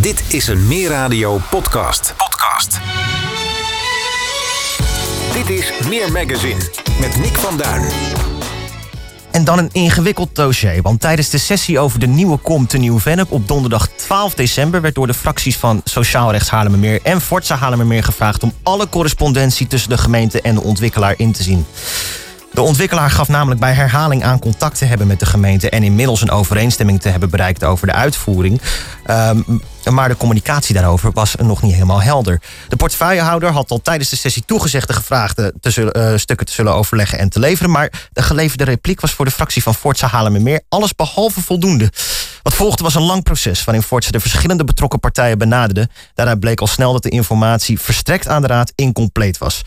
Dit is een Meer Radio podcast. Podcast. Dit is Meer Magazine met Nick van Duin. En dan een ingewikkeld dossier. Want tijdens de sessie over de nieuwe kom te Nieuw-Vennep op donderdag 12 december werd door de fracties van Sociaal Rechts en Forza Haarlemmermeer gevraagd om alle correspondentie tussen de gemeente en de ontwikkelaar in te zien. De ontwikkelaar gaf namelijk bij herhaling aan contact te hebben met de gemeente en inmiddels een overeenstemming te hebben bereikt over de uitvoering. Ehm, maar de communicatie daarover was nog niet helemaal helder. De portefeuillehouder had al tijdens de sessie toegezegd de gevraagde te zullen, eh, stukken te zullen overleggen en te leveren. Maar de geleverde repliek was voor de fractie van Forza Halen meer alles behalve voldoende. Wat volgde was een lang proces waarin Forza de verschillende betrokken partijen benaderde. Daaruit bleek al snel dat de informatie verstrekt aan de raad incompleet was.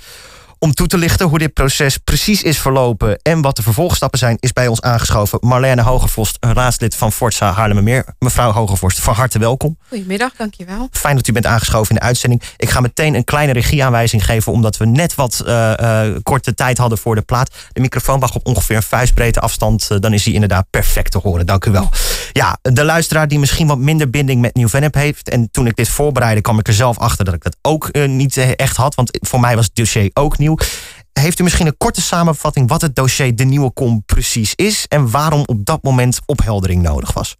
Om toe te lichten hoe dit proces precies is verlopen en wat de vervolgstappen zijn, is bij ons aangeschoven Marlene Hogevorst, raadslid van Forza Haarlemmermeer. Mevrouw Hogevorst, van harte welkom. Goedemiddag, dankjewel. Fijn dat u bent aangeschoven in de uitzending. Ik ga meteen een kleine regieaanwijzing geven, omdat we net wat uh, uh, korte tijd hadden voor de plaat. De microfoon mag op ongeveer een vuistbreedte afstand, uh, dan is hij inderdaad perfect te horen. Dank u wel. Ja, de luisteraar die misschien wat minder binding met Nieuw-Vennep heeft, en toen ik dit voorbereidde, kwam ik er zelf achter dat ik dat ook niet echt had, want voor mij was het dossier ook nieuw. Heeft u misschien een korte samenvatting wat het dossier De Nieuwe Kom precies is en waarom op dat moment opheldering nodig was?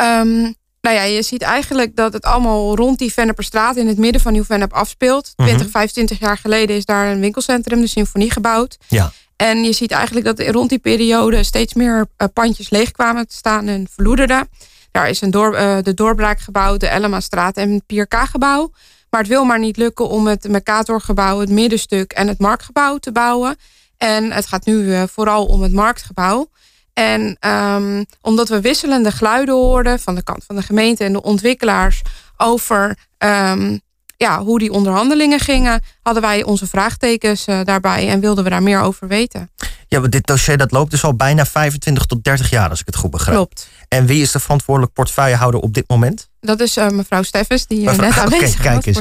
Um, nou ja, je ziet eigenlijk dat het allemaal rond die Venneperstraat in het midden van Nieuw-Vennep afspeelt. 20, mm -hmm. 25 jaar geleden is daar een winkelcentrum, de Symfonie, gebouwd. Ja. En je ziet eigenlijk dat rond die periode steeds meer uh, pandjes leeg kwamen te staan en verloederden. Daar is een door, uh, de Doorbraak gebouwd, de Ellemastraat en het Pierka-gebouw. Maar het wil maar niet lukken om het Mercatorgebouw, het middenstuk en het Marktgebouw te bouwen. En het gaat nu uh, vooral om het Marktgebouw. En um, omdat we wisselende geluiden hoorden van de kant van de gemeente en de ontwikkelaars over um, ja, hoe die onderhandelingen gingen, hadden wij onze vraagtekens uh, daarbij en wilden we daar meer over weten. Ja, dit dossier dat loopt dus al bijna 25 tot 30 jaar, als ik het goed begrijp. Klopt. En wie is de verantwoordelijk portefeuillehouder op dit moment? Dat is uh, mevrouw Steffens, die mevrouw, net aanwezig okay, kijk eens.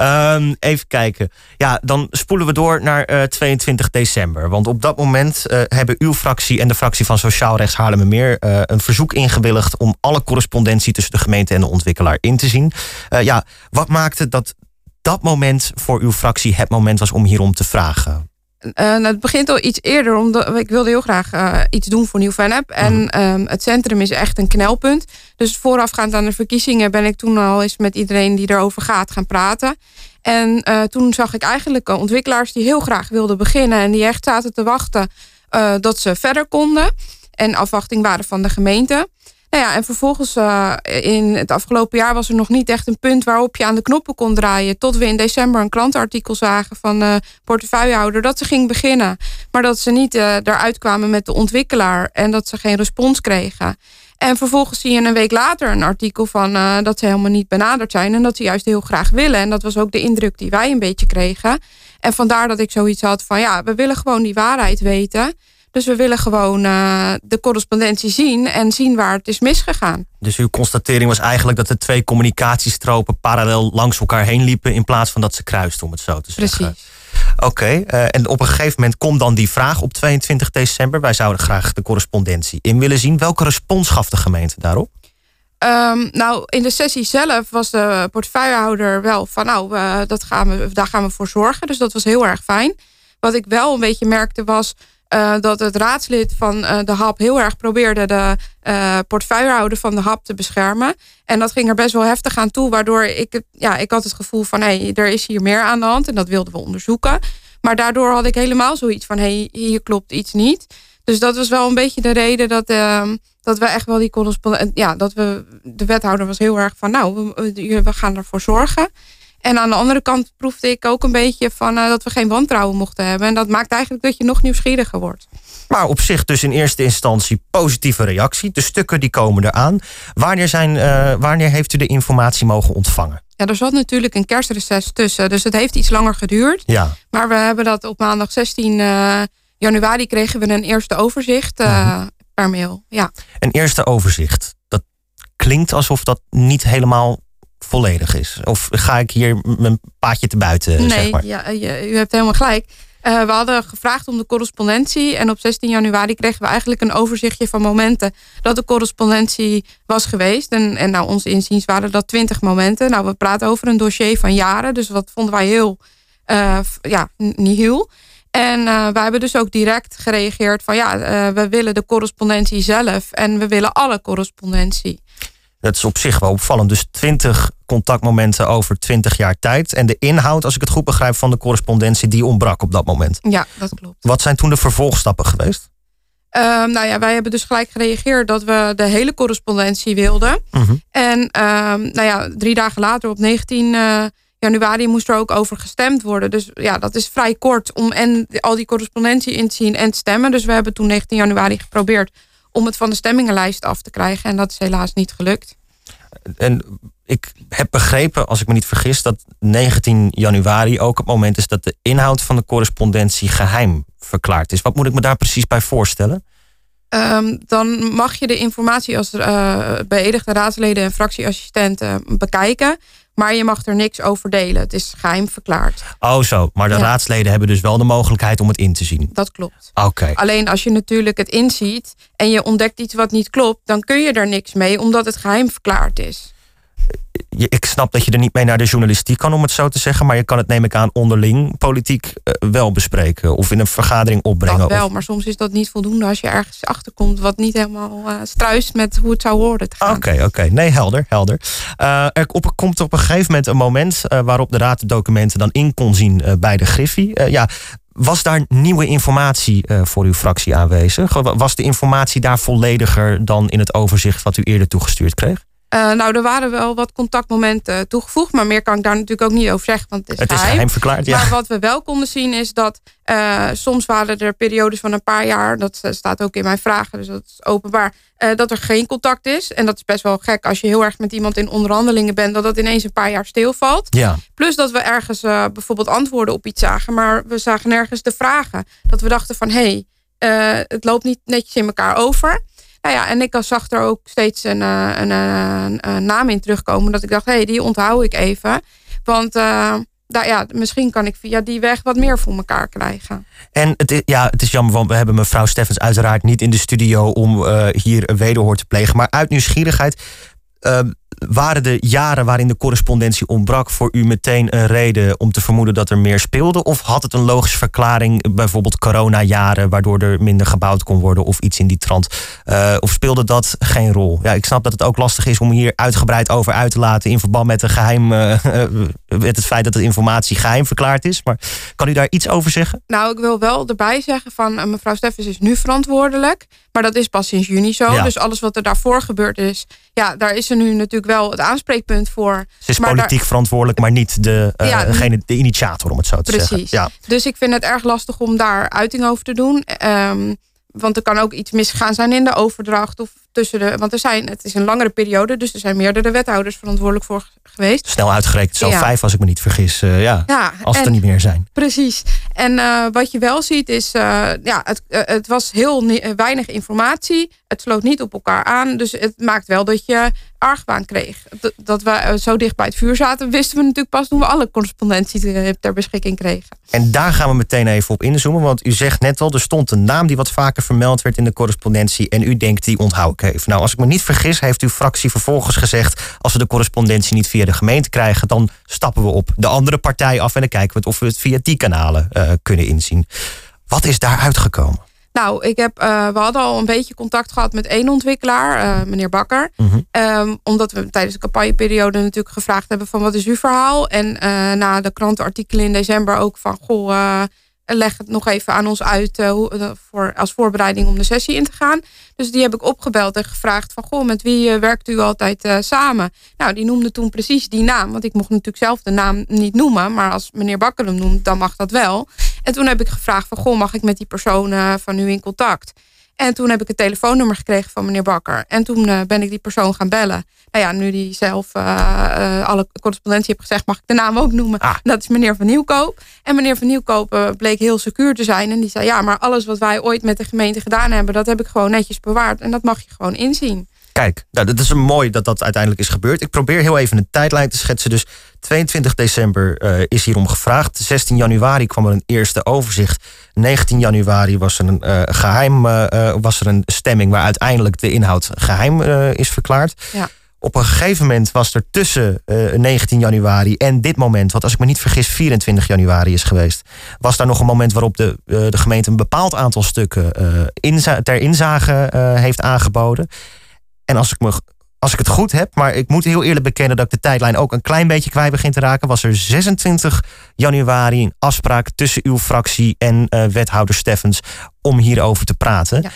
Um, even kijken. Ja, dan spoelen we door naar uh, 22 december. Want op dat moment uh, hebben uw fractie en de fractie van Sociaal Rechts Haarlemmermeer... Een verzoek ingewilligd om alle correspondentie tussen de gemeente en de ontwikkelaar in te zien. ja, wat maakte dat dat moment voor uw fractie het moment was om hierom te vragen? Uh, nou, het begint al iets eerder, omdat ik wilde heel graag uh, iets doen voor Nieuw-Vennep. En mm. um, het centrum is echt een knelpunt. Dus voorafgaand aan de verkiezingen ben ik toen al eens met iedereen die erover gaat gaan praten. En uh, toen zag ik eigenlijk ontwikkelaars die heel graag wilden beginnen en die echt zaten te wachten dat ze verder konden. En afwachting waren van de gemeente. Nou ja, en vervolgens uh, in het afgelopen jaar was er nog niet echt een punt waarop je aan de knoppen kon draaien. Tot we in december een klantartikel zagen van de portefeuillehouder dat ze ging beginnen. Maar dat ze niet uh, eruit kwamen met de ontwikkelaar en dat ze geen respons kregen. En vervolgens zie je een week later een artikel van dat ze helemaal niet benaderd zijn en dat ze juist heel graag willen. En dat was ook de indruk die wij een beetje kregen. En vandaar dat ik zoiets had van ja, we willen gewoon die waarheid weten. Dus we willen gewoon uh, de correspondentie zien en zien waar het is misgegaan. Dus uw constatering was eigenlijk dat de twee communicatiestropen parallel langs elkaar heen liepen in plaats van dat ze kruisten, om het zo te zeggen. Precies. Oké, okay, uh, en op een gegeven moment komt dan die vraag op 22 december. Wij zouden graag de correspondentie in willen zien. Welke respons gaf de gemeente daarop? Um, nou, in de sessie zelf was de portefeuillehouder wel van, nou, uh, dat gaan we, daar gaan we voor zorgen. Dus dat was heel erg fijn. Wat ik wel een beetje merkte was uh, dat het raadslid van uh, de HAP heel erg probeerde de uh, portefeuillehouder van de HAP te beschermen. En dat ging er best wel heftig aan toe, waardoor ik, ja, ik had het gevoel van hey, er is hier meer aan de hand en dat wilden we onderzoeken. Maar daardoor had ik helemaal zoiets van hey, hier klopt iets niet. Dus dat was wel een beetje de reden dat, uh, dat we echt wel die correspondent. Ja, dat we. De wethouder was heel erg van nou, we, we gaan ervoor zorgen. En aan de andere kant proefde ik ook een beetje van uh, dat we geen wantrouwen mochten hebben. En dat maakt eigenlijk dat je nog nieuwsgieriger wordt. Maar op zich dus in eerste instantie positieve reactie. De stukken die komen eraan. Wanneer, zijn, uh, wanneer heeft u de informatie mogen ontvangen? Ja, er zat natuurlijk een kerstreces tussen. Dus het heeft iets langer geduurd. Ja. Maar we hebben dat op maandag 16 uh, januari kregen we een eerste overzicht uh, per mail. Ja. Een eerste overzicht. Dat klinkt alsof dat niet helemaal volledig is? Of ga ik hier mijn paadje te buiten? Nee, zeg maar? ja, u hebt helemaal gelijk. Uh, we hadden gevraagd om de correspondentie. En op 16 januari kregen we eigenlijk een overzichtje van momenten dat de correspondentie was geweest. En, en nou, ons inziens waren dat 20 momenten. Nou, we praten over een dossier van jaren. Dus dat vonden wij heel, uh, ja, niet heel. En uh, wij hebben dus ook direct gereageerd van ja, we willen de correspondentie zelf. En we willen alle correspondentie. Dat is op zich wel opvallend. Dus 20 contactmomenten over 20 jaar tijd. En de inhoud, als ik het goed begrijp, van de correspondentie, die ontbrak op dat moment. Ja, dat klopt. Wat zijn toen de vervolgstappen geweest? Uh, nou ja, wij hebben dus gelijk gereageerd dat we de hele correspondentie wilden. Mhm. En uh, nou ja, drie dagen later, op 19 uh, januari, moest er ook over gestemd worden. Dus ja, dat is vrij kort om en al die correspondentie in te zien en te stemmen. Dus we hebben toen 19 januari geprobeerd om het van de stemmingenlijst af te krijgen. En dat is helaas niet gelukt. En ik heb begrepen, als ik me niet vergis, dat 19 januari ook het moment is dat de inhoud van de correspondentie geheim verklaard is. Wat moet ik me daar precies bij voorstellen? Um, dan mag je de informatie als uh, beëdigde raadsleden en fractieassistenten bekijken. Maar je mag er niks over delen. Het is geheim verklaard. Oh zo, maar de ja. raadsleden hebben dus wel de mogelijkheid om het in te zien. Dat klopt. Oké. Okay. Alleen als je natuurlijk het inziet en je ontdekt iets wat niet klopt, dan kun je er niks mee omdat het geheim verklaard is ik snap dat je er niet mee naar de journalistiek kan, om het zo te zeggen. Maar je kan het, neem ik aan, onderling politiek uh, wel bespreken. Of in een vergadering opbrengen. Dat wel, of... maar soms is dat niet voldoende als je ergens achterkomt. wat niet helemaal uh, struist met hoe het zou gaan. Oké, oké. Okay. Nee, helder. helder. Uh, er op, komt op een gegeven moment een moment. waarop de raad de documenten dan in kon zien bij de Griffie. ja. Was daar nieuwe informatie voor uw fractie aanwezig? Was de informatie daar vollediger dan in het overzicht wat u eerder toegestuurd kreeg? Uh, nou, er waren wel wat contactmomenten toegevoegd, maar meer kan ik daar natuurlijk ook niet over zeggen, want het is, het is geheim verklaard. Ja. Maar wat we wel konden zien is dat uh, soms waren er periodes van een paar jaar, dat staat ook in mijn vragen, dus dat is openbaar, uh, dat er geen contact is. En dat is best wel gek als je heel erg met iemand in onderhandelingen bent, dat dat ineens een paar jaar stilvalt. Ja. Plus dat we ergens bijvoorbeeld antwoorden op iets zagen, maar we zagen nergens de vragen. Dat we dachten van hé, hey, het loopt niet netjes in elkaar over. Nou ja, en ik zag er ook steeds een, een, een, een naam in terugkomen. Dat ik dacht, hé, hey, die onthoud ik even. Want uh, ja, misschien kan ik via die weg wat meer voor elkaar krijgen. En het is, ja, het is jammer, want we hebben mevrouw Steffens uiteraard niet in de studio om hier een wederhoor te plegen. Maar uit nieuwsgierigheid, uh, waren de jaren waarin de correspondentie ontbrak voor u meteen een reden om te vermoeden dat er meer speelde? Of had het een logische verklaring, bijvoorbeeld coronajaren, waardoor er minder gebouwd kon worden of iets in die trant? Uh, of speelde dat geen rol? Ja, ik snap dat het ook lastig is om hier uitgebreid over uit te laten in verband met, een geheim, uh, met het feit dat de informatie geheim verklaard is. Maar kan u daar iets over zeggen? Nou, ik wil wel erbij zeggen van mevrouw Steffens is nu verantwoordelijk. Maar dat is pas sinds juni zo. Ja. Dus alles wat er daarvoor gebeurd is, ja, daar is er nu natuurlijk wel het aanspreekpunt voor. Ze is maar politiek daar... verantwoordelijk, maar niet de, uh, ja, degene, de initiator, om het zo te precies. zeggen. Ja. Dus ik vind het erg lastig om daar uiting over te doen. Um, want er kan ook iets misgaan zijn in de overdracht. Of tussen de. Want er zijn, het is een langere periode, dus er zijn meerdere wethouders verantwoordelijk voor geweest. Snel uitgerekend, zo ja. vijf als ik me niet vergis. Uh, ja, ja, als en, er niet meer zijn. Precies. En uh, wat je wel ziet is, uh, ja, het, het was heel weinig informatie. Het sloot niet op elkaar aan. Dus het maakt wel dat je argwaan kreeg. Dat, dat we zo dicht bij het vuur zaten, wisten we natuurlijk pas toen we alle correspondentie ter beschikking kregen. En daar gaan we meteen even op inzoomen. Want u zegt net al, er stond een naam die wat vaker vermeld werd in de correspondentie. En u denkt, die onthoud ik Nou, als ik me niet vergis, heeft uw fractie vervolgens gezegd... als we de correspondentie niet via de gemeente krijgen... dan stappen we op de andere partij af en dan kijken we of we het via die kanalen uh, kunnen inzien. Wat is daar uitgekomen? Nou, ik heb, uh, we hadden al een beetje contact gehad met één ontwikkelaar, uh, meneer Bakker. Mm -hmm. um, omdat we tijdens de campagneperiode natuurlijk gevraagd hebben van wat is uw verhaal? En uh, na de krantenartikelen in december ook van goh, leg het nog even aan ons uit hoe, voor, als voorbereiding om de sessie in te gaan. Dus die heb ik opgebeld en gevraagd van goh, met wie werkt u altijd samen? Nou, die noemde toen precies die naam, want ik mocht natuurlijk zelf de naam niet noemen, maar als meneer Bakker hem noemt, dan mag dat wel. En toen heb ik gevraagd van, goh, mag ik met die persoon van u in contact? En toen heb ik het telefoonnummer gekregen van meneer Bakker. En toen ben ik die persoon gaan bellen. Nou ja, nu die zelf uh, alle correspondentie heeft gezegd, mag ik de naam ook noemen. Ah. Dat is meneer Van Nieuwkoop. En meneer Van Nieuwkoop bleek heel secuur te zijn. En die zei, ja, maar alles wat wij ooit met de gemeente gedaan hebben, dat heb ik gewoon netjes bewaard. En dat mag je gewoon inzien. Kijk, nou, dat is mooi dat dat uiteindelijk is gebeurd. Ik probeer heel even een tijdlijn te schetsen. Dus 22 december uh, is hierom gevraagd. 16 januari kwam er een eerste overzicht. 19 januari was er een uh, geheim uh, was er een stemming waar uiteindelijk de inhoud geheim is verklaard. Ja. Op een gegeven moment was er tussen 19 januari en dit moment, wat als ik me niet vergis 24 januari is geweest, was daar nog een moment waarop de, de gemeente een bepaald aantal stukken inza ter inzage heeft aangeboden. En als ik, me, als ik het goed heb, maar ik moet heel eerlijk bekennen dat ik de tijdlijn ook een klein beetje kwijt begin te raken, was er 26 januari een afspraak tussen uw fractie en wethouder Steffens om hierover te praten. Ja.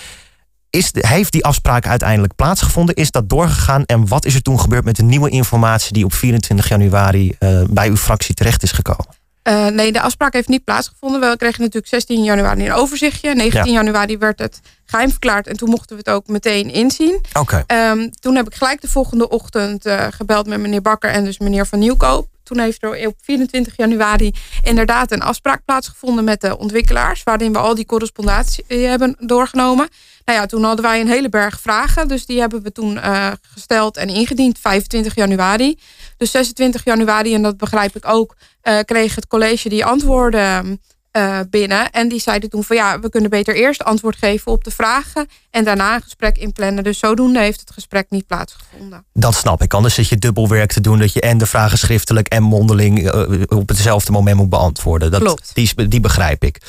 Is heeft die afspraak uiteindelijk plaatsgevonden? Is dat doorgegaan? En wat is er toen gebeurd met de nieuwe informatie die op 24 januari uh, bij uw fractie terecht is gekomen? Uh, nee, de afspraak heeft niet plaatsgevonden. We kregen natuurlijk 16 januari een overzichtje. 19 ja. januari werd het geheim verklaard. En toen mochten we het ook meteen inzien. Okay. Um, toen heb ik gelijk de volgende ochtend uh, gebeld met meneer Bakker en dus meneer Van Nieuwkoop. Toen heeft er op 24 januari inderdaad een afspraak plaatsgevonden met de ontwikkelaars. Waarin we al die correspondentie hebben doorgenomen. Nou ja, toen hadden wij een hele berg vragen. Dus die hebben we toen uh, gesteld en ingediend 25 januari. Dus 26 januari, en dat begrijp ik ook, uh, kreeg het college die antwoorden uh, binnen. En die zeiden toen van ja, we kunnen beter eerst antwoord geven op de vragen. En daarna een gesprek inplannen. Dus zodoende heeft het gesprek niet plaatsgevonden. Dat snap ik. Anders zit je dubbelwerk te doen. Dat je en de vragen schriftelijk en mondeling uh, op hetzelfde moment moet beantwoorden. Dat, Klopt. Die, die begrijp ik.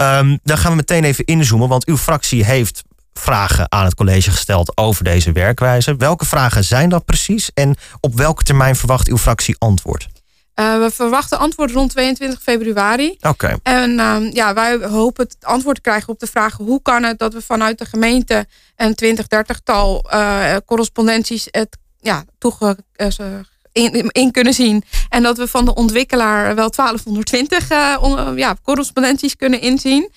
Um, dan gaan we meteen even inzoomen. Want uw fractie heeft vragen aan het college gesteld over deze werkwijze. Welke vragen zijn dat precies? En op welke termijn verwacht uw fractie antwoord? Uh, we verwachten antwoord rond 22 februari. Oké. Okay. En uh, ja, wij hopen het antwoord te krijgen op de vraag... hoe kan het dat we vanuit de gemeente een 20, 30-tal uh, correspondenties... het ja, toege, in, in, kunnen zien. En dat we van de ontwikkelaar wel 1220 ja, correspondenties kunnen inzien.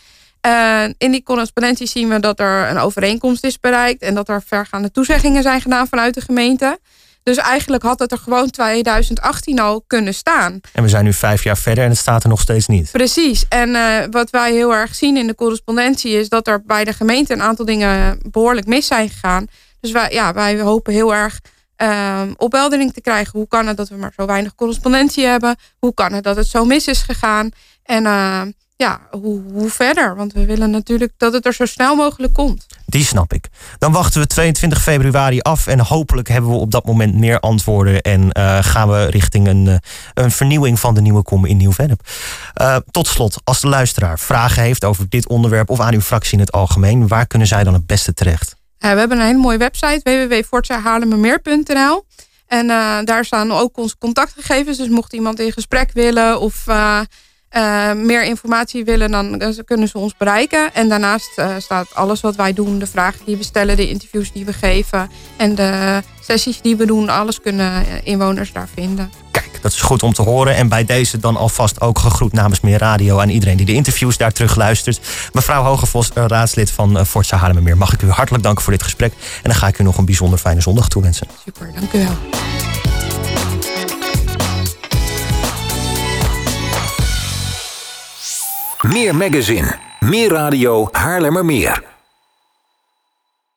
Uh, in die correspondentie zien we dat er een overeenkomst is bereikt en dat er vergaande toezeggingen zijn gedaan vanuit de gemeente. Dus eigenlijk had het er gewoon 2018 al kunnen staan. En we zijn nu vijf jaar verder en het staat er nog steeds niet. Precies. En uh, wat wij heel erg zien in de correspondentie is dat er bij de gemeente een aantal dingen behoorlijk mis zijn gegaan. Dus wij, ja, wij hopen heel erg uh, opheldering te krijgen. Hoe kan het dat we maar zo weinig correspondentie hebben? Hoe kan het dat het zo mis is gegaan? En uh, ja, hoe, hoe verder? Want we willen natuurlijk dat het er zo snel mogelijk komt. Die snap ik. Dan wachten we 22 februari af en hopelijk hebben we op dat moment meer antwoorden en uh, gaan we richting een, uh, een vernieuwing van de nieuwe kom in Nieuw-Vennep. Uh, tot slot, als de luisteraar vragen heeft over dit onderwerp of aan uw fractie in het algemeen, waar kunnen zij dan het beste terecht? we hebben een hele mooie website www.fortsahaarlemmermeer.nl en daar staan ook onze contactgegevens. Dus mocht iemand in gesprek willen of uh, meer informatie willen, dan kunnen ze ons bereiken. En daarnaast uh, staat alles wat wij doen, de vragen die we stellen, de interviews die we geven en de sessies die we doen, alles kunnen inwoners daar vinden. Kijk, dat is goed om te horen. En bij deze dan alvast ook gegroet namens Meer Radio aan iedereen die de interviews daar terug luistert. Mevrouw Hogevos, raadslid van Forza Haarlemmermeer, mag ik u hartelijk danken voor dit gesprek. En dan ga ik u nog een bijzonder fijne zondag toewensen. Super, dank u wel. Meer magazine, meer radio Haarlemmermeer.